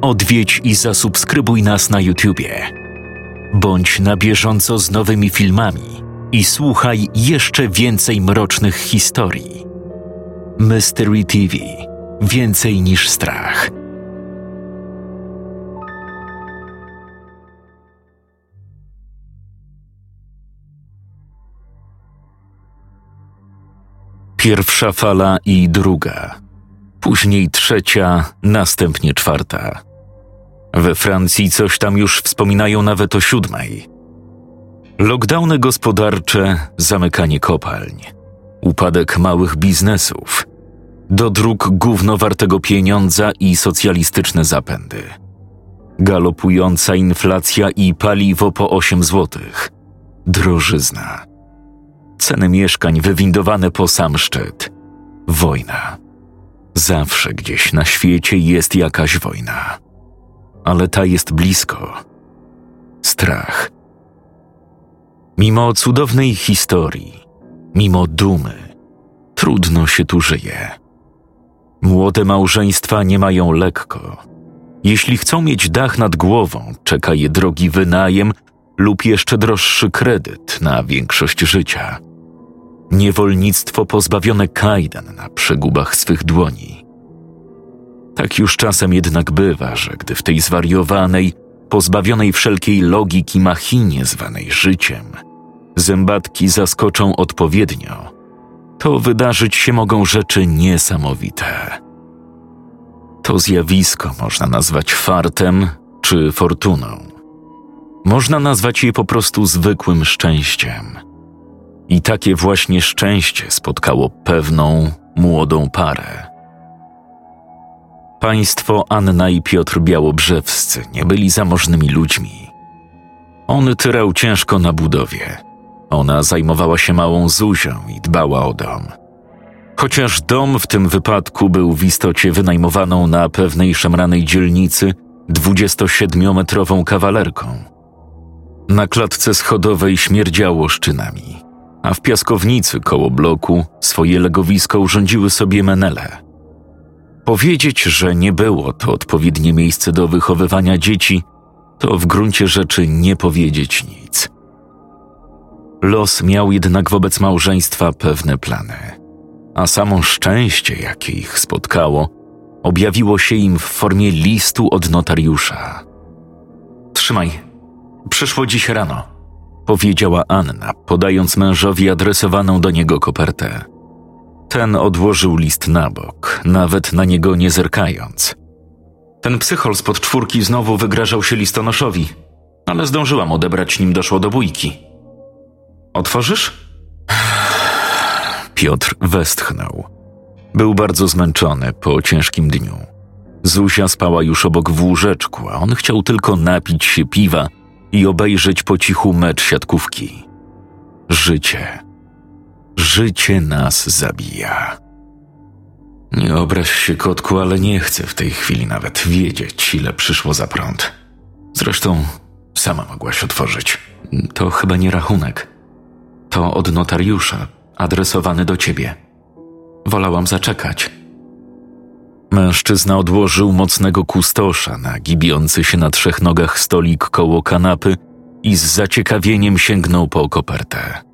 odwiedź i zasubskrybuj nas na YouTubie. Bądź na bieżąco z nowymi filmami i słuchaj jeszcze więcej mrocznych historii. Mystery TV Więcej niż strach. Pierwsza fala i druga, później trzecia, następnie czwarta. We Francji coś tam już wspominają nawet o siódmej. Lockdowny gospodarcze, zamykanie kopalń, upadek małych biznesów, do dróg gówno wartego pieniądza i socjalistyczne zapędy. Galopująca inflacja i paliwo po 8 złotych. Drożyzna. Ceny mieszkań wywindowane po sam szczyt. Wojna. Zawsze gdzieś na świecie jest jakaś wojna. Ale ta jest blisko. Strach. Mimo cudownej historii, mimo dumy, trudno się tu żyje. Młode małżeństwa nie mają lekko. Jeśli chcą mieć dach nad głową, czeka je drogi wynajem lub jeszcze droższy kredyt na większość życia. Niewolnictwo pozbawione kajdan na przegubach swych dłoni. Tak już czasem jednak bywa, że gdy w tej zwariowanej, pozbawionej wszelkiej logiki machinie zwanej życiem, zębatki zaskoczą odpowiednio, to wydarzyć się mogą rzeczy niesamowite. To zjawisko można nazwać fartem czy fortuną. Można nazwać je po prostu zwykłym szczęściem. I takie właśnie szczęście spotkało pewną młodą parę. Państwo Anna i Piotr Białobrzewscy nie byli zamożnymi ludźmi. On tyrał ciężko na budowie – ona zajmowała się małą Zuzią i dbała o dom. Chociaż dom w tym wypadku był w istocie wynajmowaną na pewnej szemranej dzielnicy 27-metrową kawalerką. Na klatce schodowej śmierdziało szczynami, a w piaskownicy koło bloku swoje legowisko urządziły sobie menele. Powiedzieć, że nie było to odpowiednie miejsce do wychowywania dzieci, to w gruncie rzeczy nie powiedzieć nic – Los miał jednak wobec małżeństwa pewne plany, a samo szczęście, jakie ich spotkało, objawiło się im w formie listu od notariusza. Trzymaj, przyszło dziś rano, powiedziała Anna, podając mężowi adresowaną do niego kopertę. Ten odłożył list na bok, nawet na niego nie zerkając. Ten psychol spod czwórki znowu wygrażał się listonoszowi, ale zdążyłam odebrać nim doszło do bójki. Otworzysz? Piotr westchnął. Był bardzo zmęczony po ciężkim dniu. Zuzia spała już obok w łóżeczku, a on chciał tylko napić się piwa i obejrzeć po cichu mecz siatkówki. Życie. Życie nas zabija. Nie obraź się, kotku, ale nie chcę w tej chwili nawet wiedzieć, ile przyszło za prąd. Zresztą sama mogłaś otworzyć. To chyba nie rachunek. To od notariusza, adresowany do ciebie. Wolałam zaczekać. Mężczyzna odłożył mocnego kustosza na gibiący się na trzech nogach stolik koło kanapy i z zaciekawieniem sięgnął po kopertę.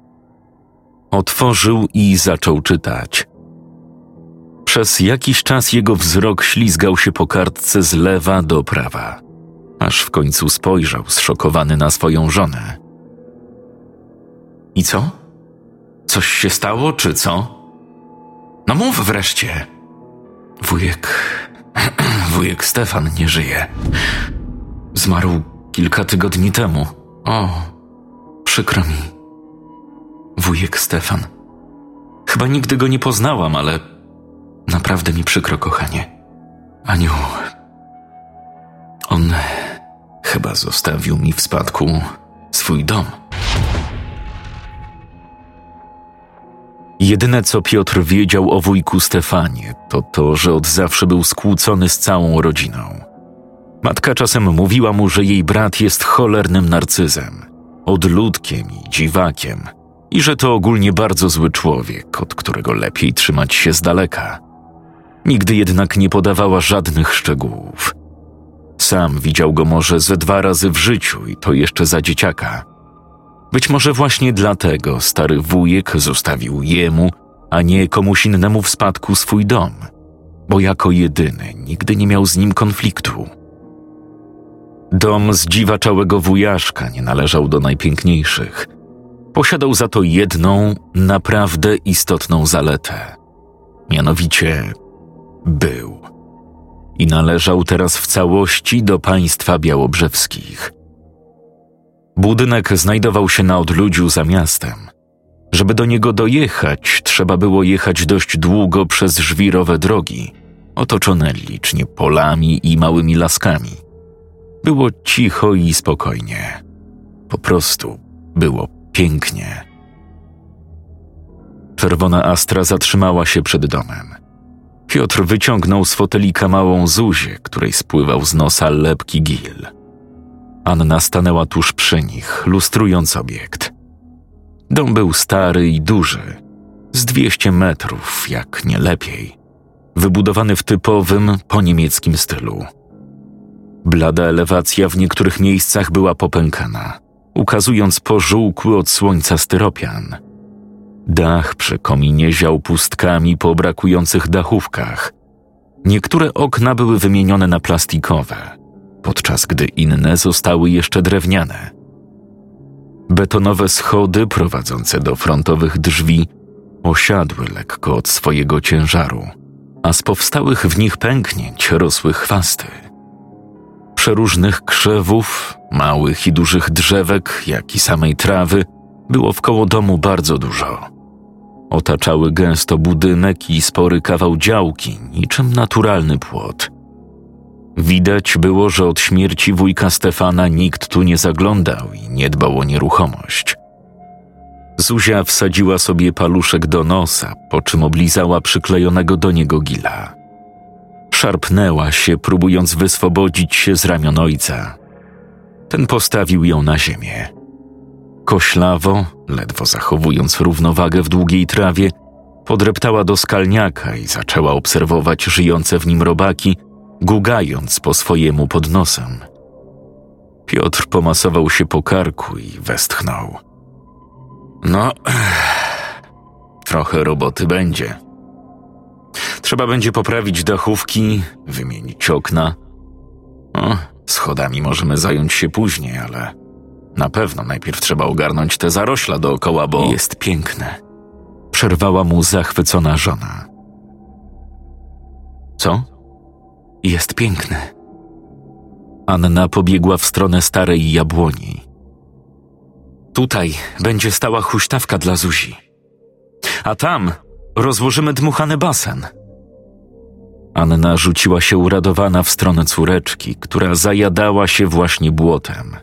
Otworzył i zaczął czytać. Przez jakiś czas jego wzrok ślizgał się po kartce z lewa do prawa, aż w końcu spojrzał zszokowany na swoją żonę. I co? Coś się stało, czy co? No mów wreszcie. Wujek. Wujek Stefan nie żyje. Zmarł kilka tygodni temu. O, przykro mi. Wujek Stefan. Chyba nigdy go nie poznałam, ale naprawdę mi przykro, kochanie. Aniu. On chyba zostawił mi w spadku swój dom. Jedyne co Piotr wiedział o wujku Stefanie, to to, że od zawsze był skłócony z całą rodziną. Matka czasem mówiła mu, że jej brat jest cholernym narcyzem, odludkiem i dziwakiem, i że to ogólnie bardzo zły człowiek, od którego lepiej trzymać się z daleka. Nigdy jednak nie podawała żadnych szczegółów. Sam widział go może ze dwa razy w życiu i to jeszcze za dzieciaka. Być może właśnie dlatego stary wujek zostawił jemu, a nie komuś innemu w spadku swój dom, bo jako jedyny nigdy nie miał z nim konfliktu. Dom z dziwaczałego wujaszka nie należał do najpiękniejszych. Posiadał za to jedną, naprawdę istotną zaletę. Mianowicie był. I należał teraz w całości do państwa białobrzewskich. Budynek znajdował się na odludziu za miastem. Żeby do niego dojechać, trzeba było jechać dość długo przez żwirowe drogi, otoczone licznie polami i małymi laskami. Było cicho i spokojnie. Po prostu było pięknie. Czerwona Astra zatrzymała się przed domem. Piotr wyciągnął z fotelika małą Zuzię, której spływał z nosa lepki gil. Anna stanęła tuż przy nich, lustrując obiekt. Dom był stary i duży, z dwieście metrów, jak nie lepiej, wybudowany w typowym, poniemieckim stylu. Blada elewacja w niektórych miejscach była popękana, ukazując pożółkły od słońca styropian. Dach przy kominie ział pustkami po brakujących dachówkach. Niektóre okna były wymienione na plastikowe, podczas gdy inne zostały jeszcze drewniane. Betonowe schody prowadzące do frontowych drzwi osiadły lekko od swojego ciężaru, a z powstałych w nich pęknięć rosły chwasty. Przeróżnych krzewów, małych i dużych drzewek, jak i samej trawy było wkoło domu bardzo dużo. Otaczały gęsto budynek i spory kawał działki, niczym naturalny płot. Widać było, że od śmierci wujka Stefana nikt tu nie zaglądał i nie dbał o nieruchomość. Zuzia wsadziła sobie paluszek do nosa, po czym oblizała przyklejonego do niego gila. Szarpnęła się, próbując wyswobodzić się z ramion ojca. Ten postawił ją na ziemię. Koślawo, ledwo zachowując równowagę w długiej trawie, podreptała do skalniaka i zaczęła obserwować żyjące w nim robaki, gugając po swojemu pod nosem. Piotr pomasował się po karku i westchnął. No, trochę roboty będzie. Trzeba będzie poprawić dachówki, wymienić okna. No, schodami możemy zająć się później, ale na pewno najpierw trzeba ogarnąć te zarośla dookoła, bo jest piękne. Przerwała mu zachwycona żona. Co? Jest piękny. Anna pobiegła w stronę starej jabłoni. Tutaj będzie stała huśtawka dla Zuzi. A tam rozłożymy dmuchany basen. Anna rzuciła się uradowana w stronę córeczki, która zajadała się właśnie błotem.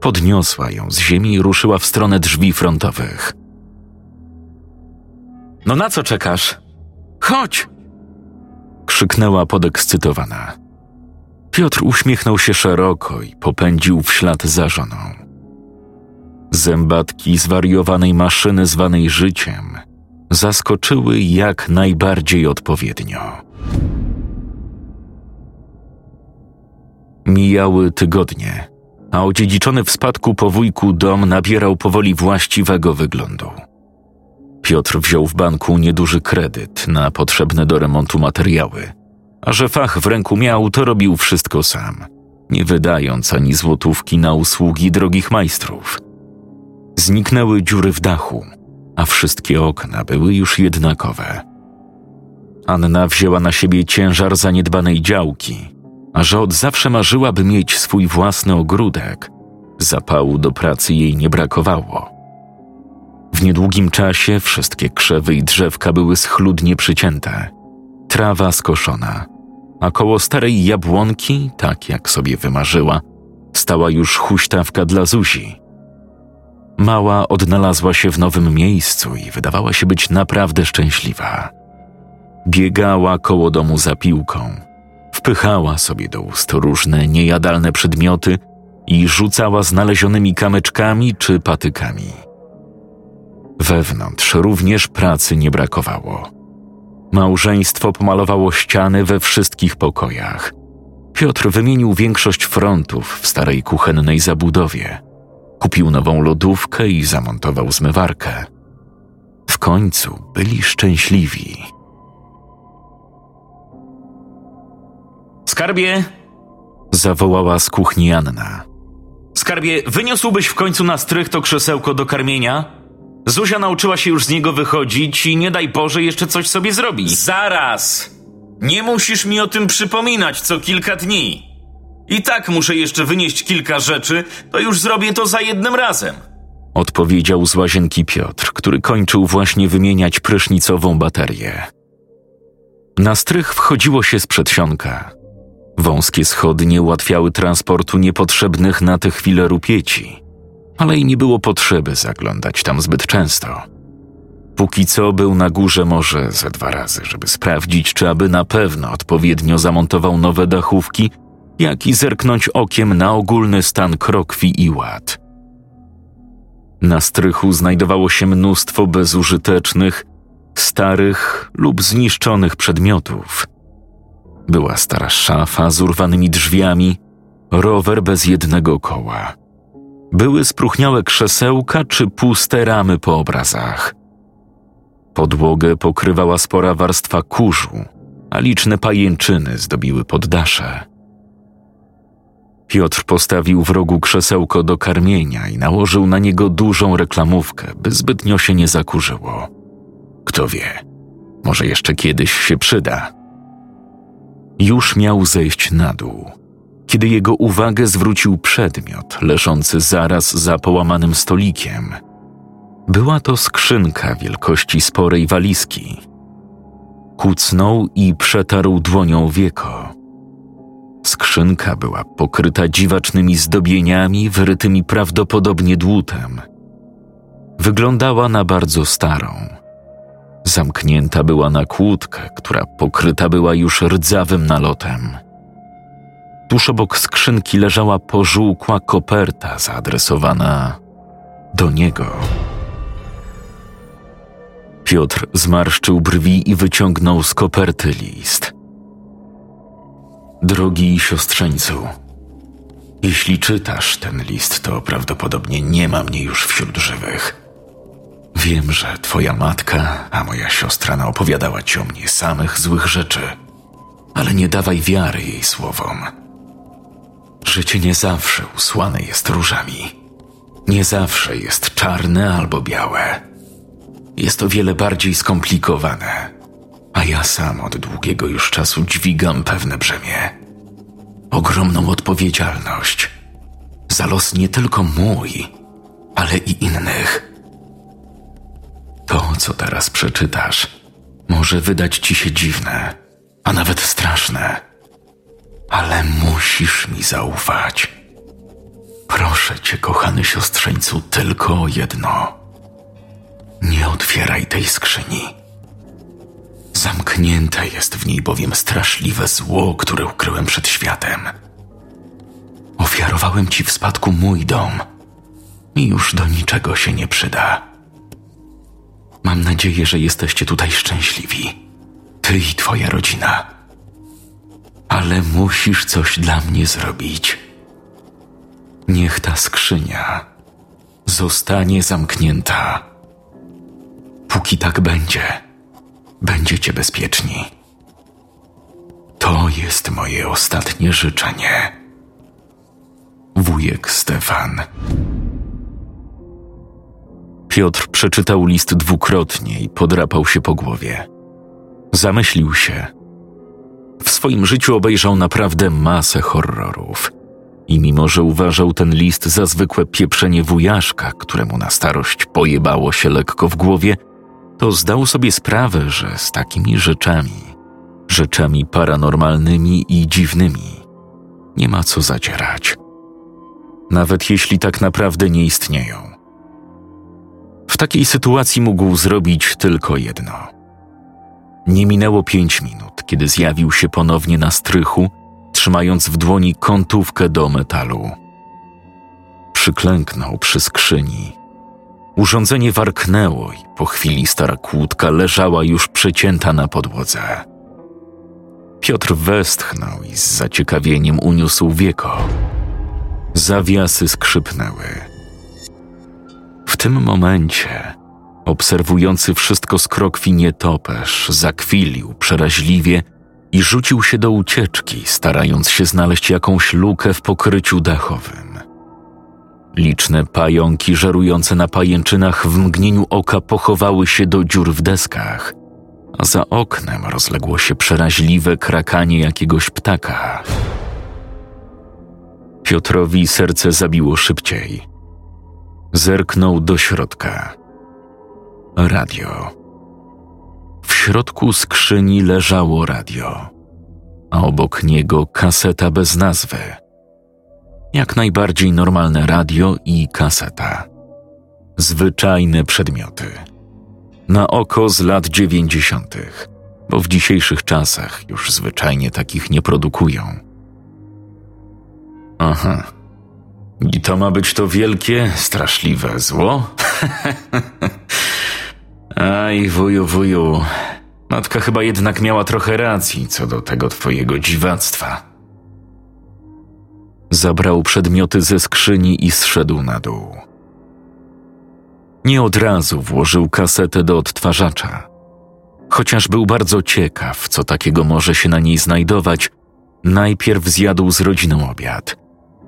Podniosła ją z ziemi i ruszyła w stronę drzwi frontowych. No na co czekasz? Chodź! krzyknęła podekscytowana. Piotr uśmiechnął się szeroko i popędził w ślad za żoną. Zębatki zwariowanej maszyny zwanej życiem zaskoczyły jak najbardziej odpowiednio. Mijały tygodnie, a odziedziczony w spadku po wujku dom nabierał powoli właściwego wyglądu. Piotr wziął w banku nieduży kredyt na potrzebne do remontu materiały, a że fach w ręku miał, to robił wszystko sam, nie wydając ani złotówki na usługi drogich majstrów. Zniknęły dziury w dachu, a wszystkie okna były już jednakowe. Anna wzięła na siebie ciężar zaniedbanej działki, a że od zawsze marzyła, by mieć swój własny ogródek, zapału do pracy jej nie brakowało. W niedługim czasie wszystkie krzewy i drzewka były schludnie przycięte, trawa skoszona, a koło starej jabłonki, tak jak sobie wymarzyła, stała już huśtawka dla Zuzi. Mała odnalazła się w nowym miejscu i wydawała się być naprawdę szczęśliwa. Biegała koło domu za piłką, wpychała sobie do ust różne niejadalne przedmioty i rzucała znalezionymi kamyczkami czy patykami. Wewnątrz również pracy nie brakowało. Małżeństwo pomalowało ściany we wszystkich pokojach. Piotr wymienił większość frontów w starej kuchennej zabudowie. Kupił nową lodówkę i zamontował zmywarkę. W końcu byli szczęśliwi. Skarbie! zawołała z kuchni Anna. Skarbie, wyniósłbyś w końcu na strych to krzesełko do karmienia? Zuzia nauczyła się już z niego wychodzić i nie daj Boże jeszcze coś sobie zrobi. Zaraz! Nie musisz mi o tym przypominać co kilka dni. I tak muszę jeszcze wynieść kilka rzeczy, to już zrobię to za jednym razem. Odpowiedział z łazienki Piotr, który kończył właśnie wymieniać prysznicową baterię. Na strych wchodziło się z przedsionka. Wąskie schody nie ułatwiały transportu niepotrzebnych na tę chwilę rupieci, ale i nie było potrzeby zaglądać tam zbyt często. Póki co był na górze może ze dwa razy, żeby sprawdzić, czy aby na pewno odpowiednio zamontował nowe dachówki, jak i zerknąć okiem na ogólny stan krokwi i ład. Na strychu znajdowało się mnóstwo bezużytecznych, starych lub zniszczonych przedmiotów. Była stara szafa z urwanymi drzwiami, rower bez jednego koła. Były spróchniałe krzesełka czy puste ramy po obrazach. Podłogę pokrywała spora warstwa kurzu, a liczne pajęczyny zdobiły poddasze. Piotr postawił w rogu krzesełko do karmienia i nałożył na niego dużą reklamówkę, by zbytnio się nie zakurzyło. Kto wie, może jeszcze kiedyś się przyda. Już miał zejść na dół, kiedy jego uwagę zwrócił przedmiot leżący zaraz za połamanym stolikiem. Była to skrzynka wielkości sporej walizki. Kucnął i przetarł dłonią wieko. Skrzynka była pokryta dziwacznymi zdobieniami, wyrytymi prawdopodobnie dłutem. Wyglądała na bardzo starą. Zamknięta była na kłódkę, która pokryta była już rdzawym nalotem. Tuż obok skrzynki leżała pożółkła koperta zaadresowana do niego. Piotr zmarszczył brwi i wyciągnął z koperty list. Drogi siostrzeńcu, jeśli czytasz ten list, to prawdopodobnie nie ma mnie już wśród żywych. Wiem, że twoja matka, a moja siostra naopowiadała ci o mnie samych złych rzeczy, ale nie dawaj wiary jej słowom. Życie nie zawsze usłane jest różami. Nie zawsze jest czarne albo białe. Jest o wiele bardziej skomplikowane a ja sam od długiego już czasu dźwigam pewne brzemię. Ogromną odpowiedzialność za los nie tylko mój, ale i innych. To, co teraz przeczytasz, może wydać ci się dziwne, a nawet straszne, ale musisz mi zaufać. Proszę cię, kochany siostrzeńcu, tylko o jedno. Nie otwieraj tej skrzyni. Zamknięte jest w niej bowiem straszliwe zło, które ukryłem przed światem. Ofiarowałem ci w spadku mój dom i już do niczego się nie przyda. Mam nadzieję, że jesteście tutaj szczęśliwi. Ty i twoja rodzina. Ale musisz coś dla mnie zrobić. Niech ta skrzynia zostanie zamknięta. Póki tak będzie będziecie bezpieczni. To jest moje ostatnie życzenie. Wujek Stefan. Piotr przeczytał list dwukrotnie i podrapał się po głowie. Zamyślił się. W swoim życiu obejrzał naprawdę masę horrorów. I mimo, że uważał ten list za zwykłe pieprzenie wujaszka, któremu na starość pojebało się lekko w głowie, to zdał sobie sprawę, że z takimi rzeczami, rzeczami paranormalnymi i dziwnymi, nie ma co zacierać. Nawet jeśli tak naprawdę nie istnieją. W takiej sytuacji mógł zrobić tylko jedno. Nie minęło pięć minut, kiedy zjawił się ponownie na strychu, trzymając w dłoni kątówkę do metalu. Przyklęknął przy skrzyni Urządzenie warknęło i po chwili stara kłódka leżała już przecięta na podłodze. Piotr westchnął i z zaciekawieniem uniósł wieko. Zawiasy skrzypnęły. W tym momencie obserwujący wszystko z krokwi nietoperz zakwilił przeraźliwie i rzucił się do ucieczki, starając się znaleźć jakąś lukę w pokryciu dachowym. Liczne pająki żerujące na pajęczynach w mgnieniu oka pochowały się do dziur w deskach, a za oknem rozległo się przeraźliwe krakanie jakiegoś ptaka. Piotrowi serce zabiło szybciej. Zerknął do środka. Radio. W środku skrzyni leżało radio, a obok niego kaseta bez nazwy. Jak najbardziej normalne radio i kaseta. Zwyczajne przedmioty. Na oko z lat dziewięćdziesiątych, bo w dzisiejszych czasach już zwyczajnie takich nie produkują. Aha. I to ma być to wielkie, straszliwe zło? Aj, wuju, wuju. Matka chyba jednak miała trochę racji co do tego twojego dziwactwa. Zabrał przedmioty ze skrzyni i zszedł na dół. Nie od razu włożył kasetę do odtwarzacza. Chociaż był bardzo ciekaw, co takiego może się na niej znajdować, najpierw zjadł z rodziną obiad.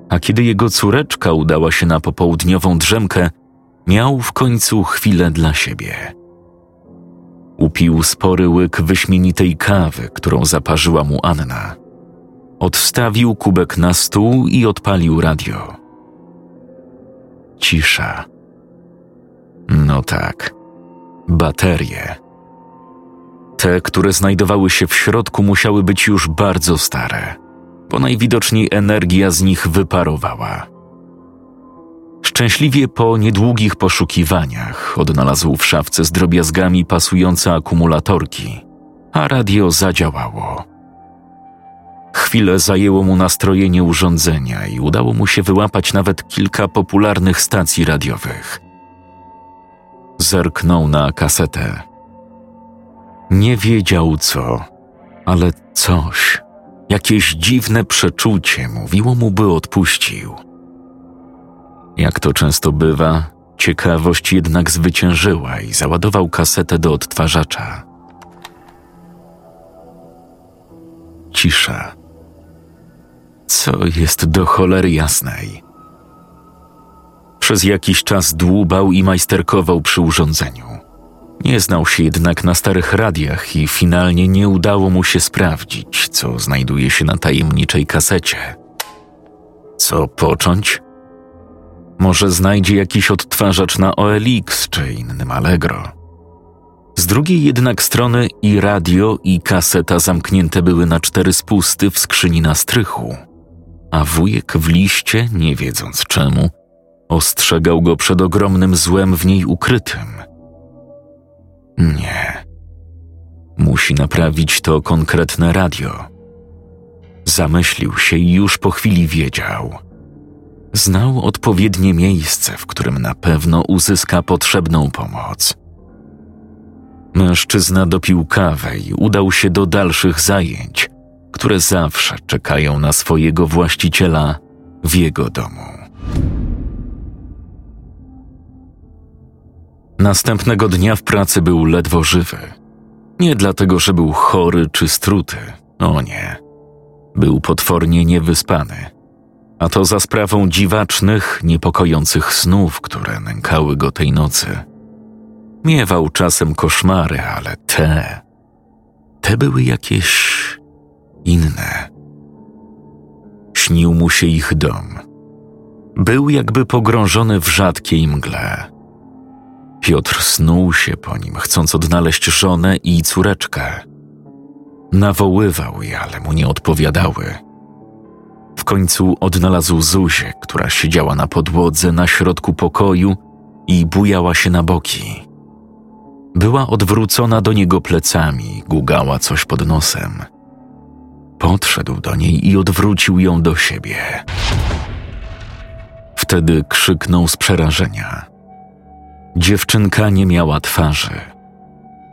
A kiedy jego córeczka udała się na popołudniową drzemkę, miał w końcu chwilę dla siebie. Upił spory łyk wyśmienitej kawy, którą zaparzyła mu Anna. Odstawił kubek na stół i odpalił radio. Cisza. No tak, baterie. Te, które znajdowały się w środku, musiały być już bardzo stare, bo najwidoczniej energia z nich wyparowała. Szczęśliwie po niedługich poszukiwaniach odnalazł w szafce z drobiazgami pasujące akumulatorki, a radio zadziałało. Chwilę zajęło mu nastrojenie urządzenia i udało mu się wyłapać nawet kilka popularnych stacji radiowych. Zerknął na kasetę. Nie wiedział co, ale coś, jakieś dziwne przeczucie mówiło mu, by odpuścił. Jak to często bywa, ciekawość jednak zwyciężyła i załadował kasetę do odtwarzacza. Cisza. Co jest do cholery jasnej? Przez jakiś czas dłubał i majsterkował przy urządzeniu. Nie znał się jednak na starych radiach i finalnie nie udało mu się sprawdzić, co znajduje się na tajemniczej kasecie. Co począć? Może znajdzie jakiś odtwarzacz na OLX czy innym Allegro. Z drugiej jednak strony i radio, i kaseta zamknięte były na cztery spusty w skrzyni na strychu, a wujek w liście, nie wiedząc czemu, ostrzegał go przed ogromnym złem w niej ukrytym. Nie. Musi naprawić to konkretne radio. Zamyślił się i już po chwili wiedział – Znał odpowiednie miejsce, w którym na pewno uzyska potrzebną pomoc. Mężczyzna dopił kawę i udał się do dalszych zajęć, które zawsze czekają na swojego właściciela w jego domu. Następnego dnia w pracy był ledwo żywy. Nie dlatego, że był chory czy struty. O nie. Był potwornie niewyspany a to za sprawą dziwacznych, niepokojących snów, które nękały go tej nocy. Miewał czasem koszmary, ale te, te były jakieś inne. Śnił mu się ich dom. Był jakby pogrążony w rzadkiej mgle. Piotr snuł się po nim, chcąc odnaleźć żonę i córeczkę. Nawoływał je, ale mu nie odpowiadały. W końcu odnalazł Zuzię, która siedziała na podłodze na środku pokoju i bujała się na boki. Była odwrócona do niego plecami, gugała coś pod nosem. Podszedł do niej i odwrócił ją do siebie. Wtedy krzyknął z przerażenia. Dziewczynka nie miała twarzy.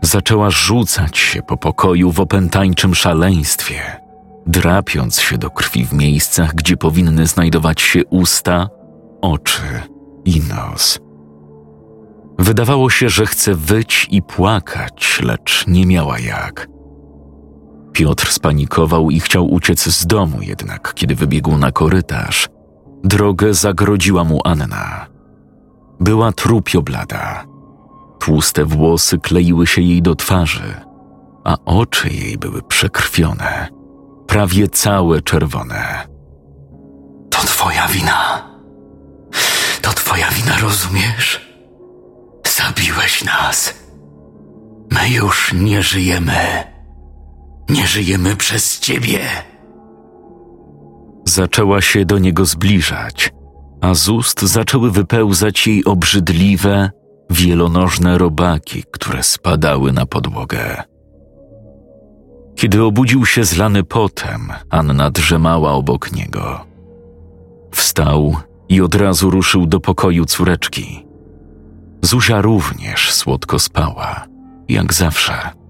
Zaczęła rzucać się po pokoju w opętańczym szaleństwie, drapiąc się do krwi w miejscach, gdzie powinny znajdować się usta, oczy i nos. Wydawało się, że chce wyć i płakać, lecz nie miała jak. Piotr spanikował i chciał uciec z domu, jednak kiedy wybiegł na korytarz, drogę zagrodziła mu Anna. Była trupio blada. Tłuste włosy kleiły się jej do twarzy, a oczy jej były przekrwione, prawie całe czerwone. To twoja wina. To twoja wina, rozumiesz? Zabiłeś nas. My już nie żyjemy. Nie żyjemy przez ciebie. Zaczęła się do niego zbliżać, a z ust zaczęły wypełzać jej obrzydliwe, wielonożne robaki, które spadały na podłogę. Kiedy obudził się zlany potem, Anna drzemała obok niego. Wstał i od razu ruszył do pokoju córeczki. Zuzia również słodko spała, jak zawsze.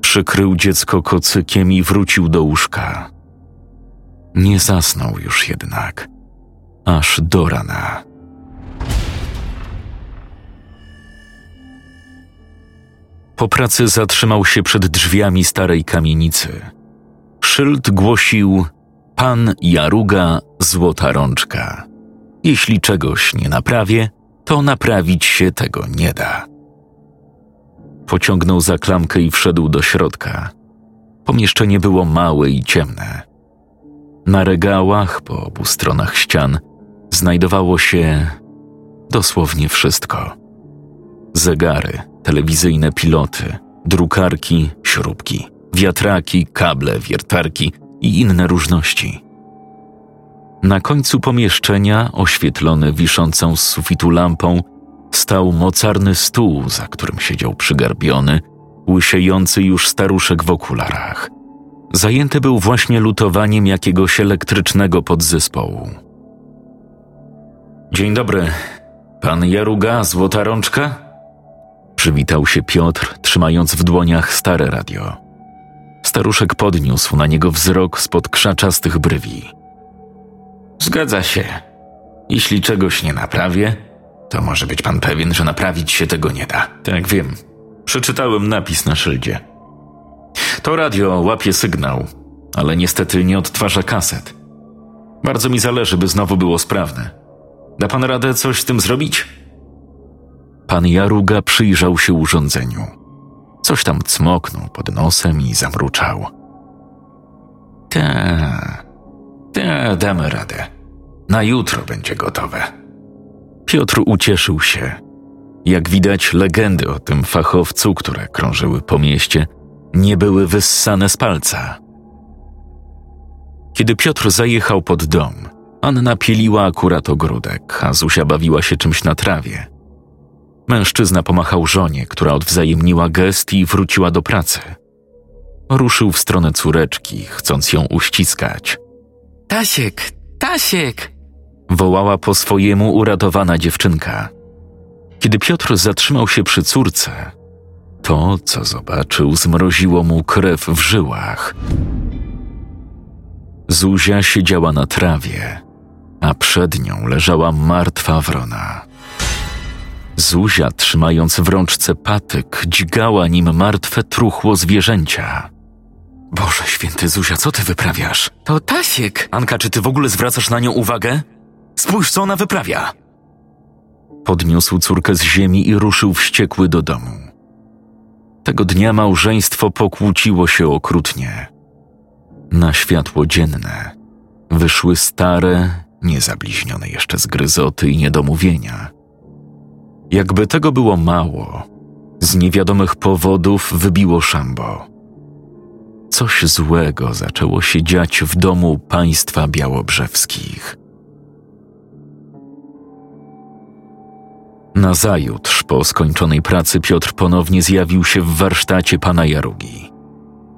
Przykrył dziecko kocykiem i wrócił do łóżka. Nie zasnął już jednak, aż do rana. Po pracy zatrzymał się przed drzwiami starej kamienicy. Szyld głosił: Pan Jaruga, złota rączka. Jeśli czegoś nie naprawię, to naprawić się tego nie da. Pociągnął za klamkę i wszedł do środka. Pomieszczenie było małe i ciemne. Na regałach po obu stronach ścian znajdowało się dosłownie wszystko: zegary, telewizyjne piloty, drukarki, śrubki, wiatraki, kable, wiertarki i inne różności. Na końcu pomieszczenia, oświetlony wiszącą z sufitu lampą, stał mocarny stół, za którym siedział przygarbiony, łysiejący już staruszek w okularach. Zajęty był właśnie lutowaniem jakiegoś elektrycznego podzespołu. Dzień dobry. Pan Jaruga, złota rączka? Przywitał się Piotr, trzymając w dłoniach stare radio. Staruszek podniósł na niego wzrok spod krzaczastych brwi. Zgadza się. Jeśli czegoś nie naprawię, to może być pan pewien, że naprawić się tego nie da. Tak wiem. Przeczytałem napis na szyldzie. To radio łapie sygnał, ale niestety nie odtwarza kaset. Bardzo mi zależy, by znowu było sprawne. Da pan radę coś z tym zrobić? Pan Jaruga przyjrzał się urządzeniu. Coś tam cmoknął pod nosem i zamruczał. Ta, ta, damy radę. Na jutro będzie gotowe. Piotr ucieszył się. Jak widać, legendy o tym fachowcu, które krążyły po mieście, nie były wyssane z palca. Kiedy Piotr zajechał pod dom, Anna pieliła akurat ogródek, a Zuzia bawiła się czymś na trawie. Mężczyzna pomachał żonie, która odwzajemniła gest i wróciła do pracy. Ruszył w stronę córeczki, chcąc ją uściskać. Tasiek, Tasiek! Wołała po swojemu uratowana dziewczynka. Kiedy Piotr zatrzymał się przy córce, to, co zobaczył, zmroziło mu krew w żyłach. Zuzia siedziała na trawie, a przed nią leżała martwa wrona. Zuzia, trzymając w rączce patyk, dźgała nim martwe truchło zwierzęcia. Boże święty, Zuzia, co ty wyprawiasz? To Tasiek! Anka, czy ty w ogóle zwracasz na nią uwagę? Spójrz, co ona wyprawia! Podniósł córkę z ziemi i ruszył wściekły do domu. Tego dnia małżeństwo pokłóciło się okrutnie. Na światło dzienne wyszły stare, niezabliźnione jeszcze zgryzoty i niedomówienia. Jakby tego było mało, z niewiadomych powodów wybiło szambo. Coś złego zaczęło się dziać w domu państwa białobrzewskich. Nazajutrz, po skończonej pracy, Piotr ponownie zjawił się w warsztacie pana Jarugi.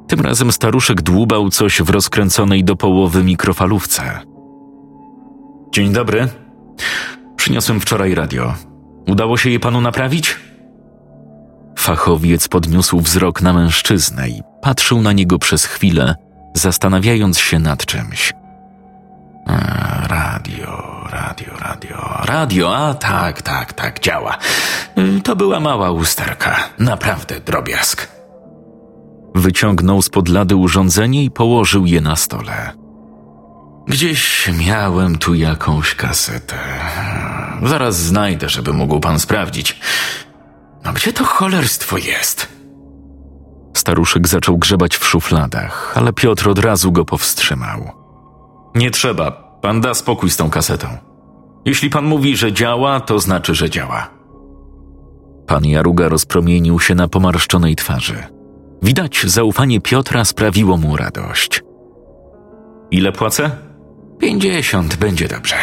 Tym razem staruszek dłubał coś w rozkręconej do połowy mikrofalówce. Dzień dobry. Przyniosłem wczoraj radio. Udało się je panu naprawić? Fachowiec podniósł wzrok na mężczyznę i patrzył na niego przez chwilę, zastanawiając się nad czymś. A, radio, radio, radio, radio, a tak, tak, tak, działa. Y, To była mała usterka, naprawdę drobiazg. Wyciągnął spod lady urządzenie i położył je na stole. Gdzieś miałem tu jakąś kasetę. Zaraz znajdę, żeby mógł pan sprawdzić. No gdzie to cholerstwo jest? Staruszek zaczął grzebać w szufladach, ale Piotr od razu go powstrzymał. Nie trzeba, pan da spokój z tą kasetą. Jeśli pan mówi, że działa, to znaczy, że działa. Pan Jaruga rozpromienił się na pomarszczonej twarzy. Widać, zaufanie Piotra sprawiło mu radość. Ile płacę? Pięćdziesiąt, będzie dobrze.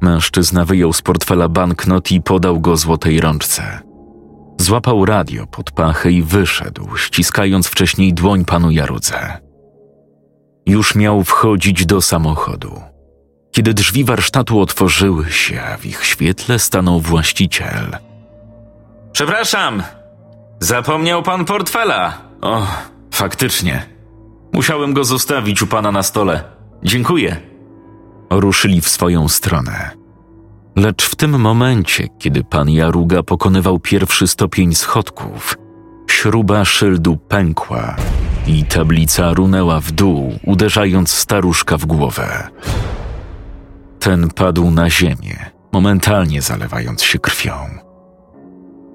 Mężczyzna wyjął z portfela banknot i podał go złotej rączce. Złapał radio pod pachę i wyszedł, ściskając wcześniej dłoń panu Jarudze. Już miał wchodzić do samochodu. Kiedy drzwi warsztatu otworzyły się, a w ich świetle stanął właściciel. Przepraszam, zapomniał pan portfela. O, faktycznie. Musiałem go zostawić u pana na stole. Dziękuję. Ruszyli w swoją stronę. Lecz w tym momencie, kiedy pan Jaruga pokonywał pierwszy stopień schodków, śruba szyldu pękła i tablica runęła w dół, uderzając staruszka w głowę. Ten padł na ziemię, momentalnie zalewając się krwią.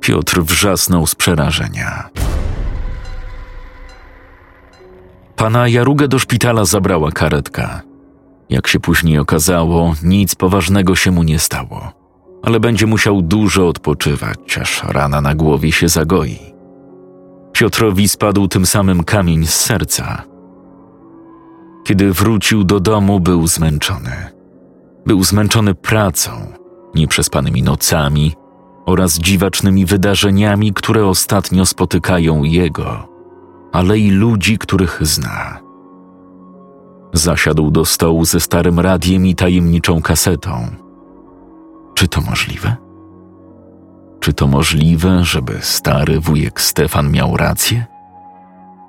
Piotr wrzasnął z przerażenia. Pana Jarugę do szpitala zabrała karetka. Jak się później okazało, nic poważnego się mu nie stało, ale będzie musiał dużo odpoczywać, aż rana na głowie się zagoi. Piotrowi spadł tym samym kamień z serca. Kiedy wrócił do domu, był zmęczony. Był zmęczony pracą, nieprzespanymi nocami oraz dziwacznymi wydarzeniami, które ostatnio spotykają jego, ale i ludzi, których zna. Zasiadł do stołu ze starym radiem i tajemniczą kasetą. Czy to możliwe? Czy to możliwe, żeby stary wujek Stefan miał rację?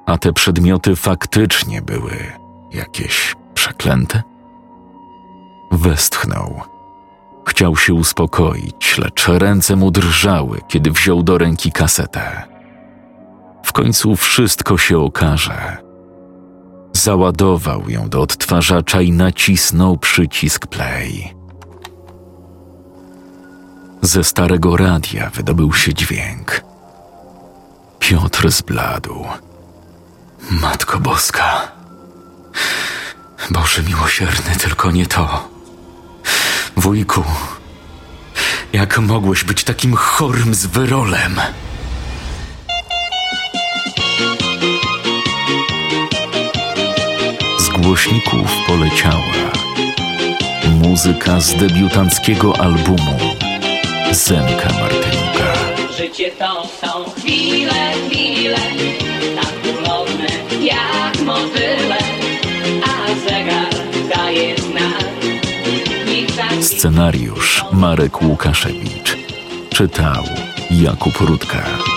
A te przedmioty faktycznie były jakieś przeklęte? Westchnął. Chciał się uspokoić, lecz ręce mu drżały, kiedy wziął do ręki kasetę. W końcu wszystko się okaże. Załadował ją do odtwarzacza i nacisnął przycisk play. Ze starego radia wydobył się dźwięk. Piotr zbladł. Matko Boska. Boże miłosierny, tylko nie to. Wujku, jak mogłeś być takim chorym zwyrolem? Z głośników poleciała muzyka z debiutanckiego albumu Zenka Martynuka. Życie to są chwile, chwile, tak ulotne jak motyle, a zegar daje znak. Tak Scenariusz Marek Łukaszewicz. Czytał Jakub Rudka.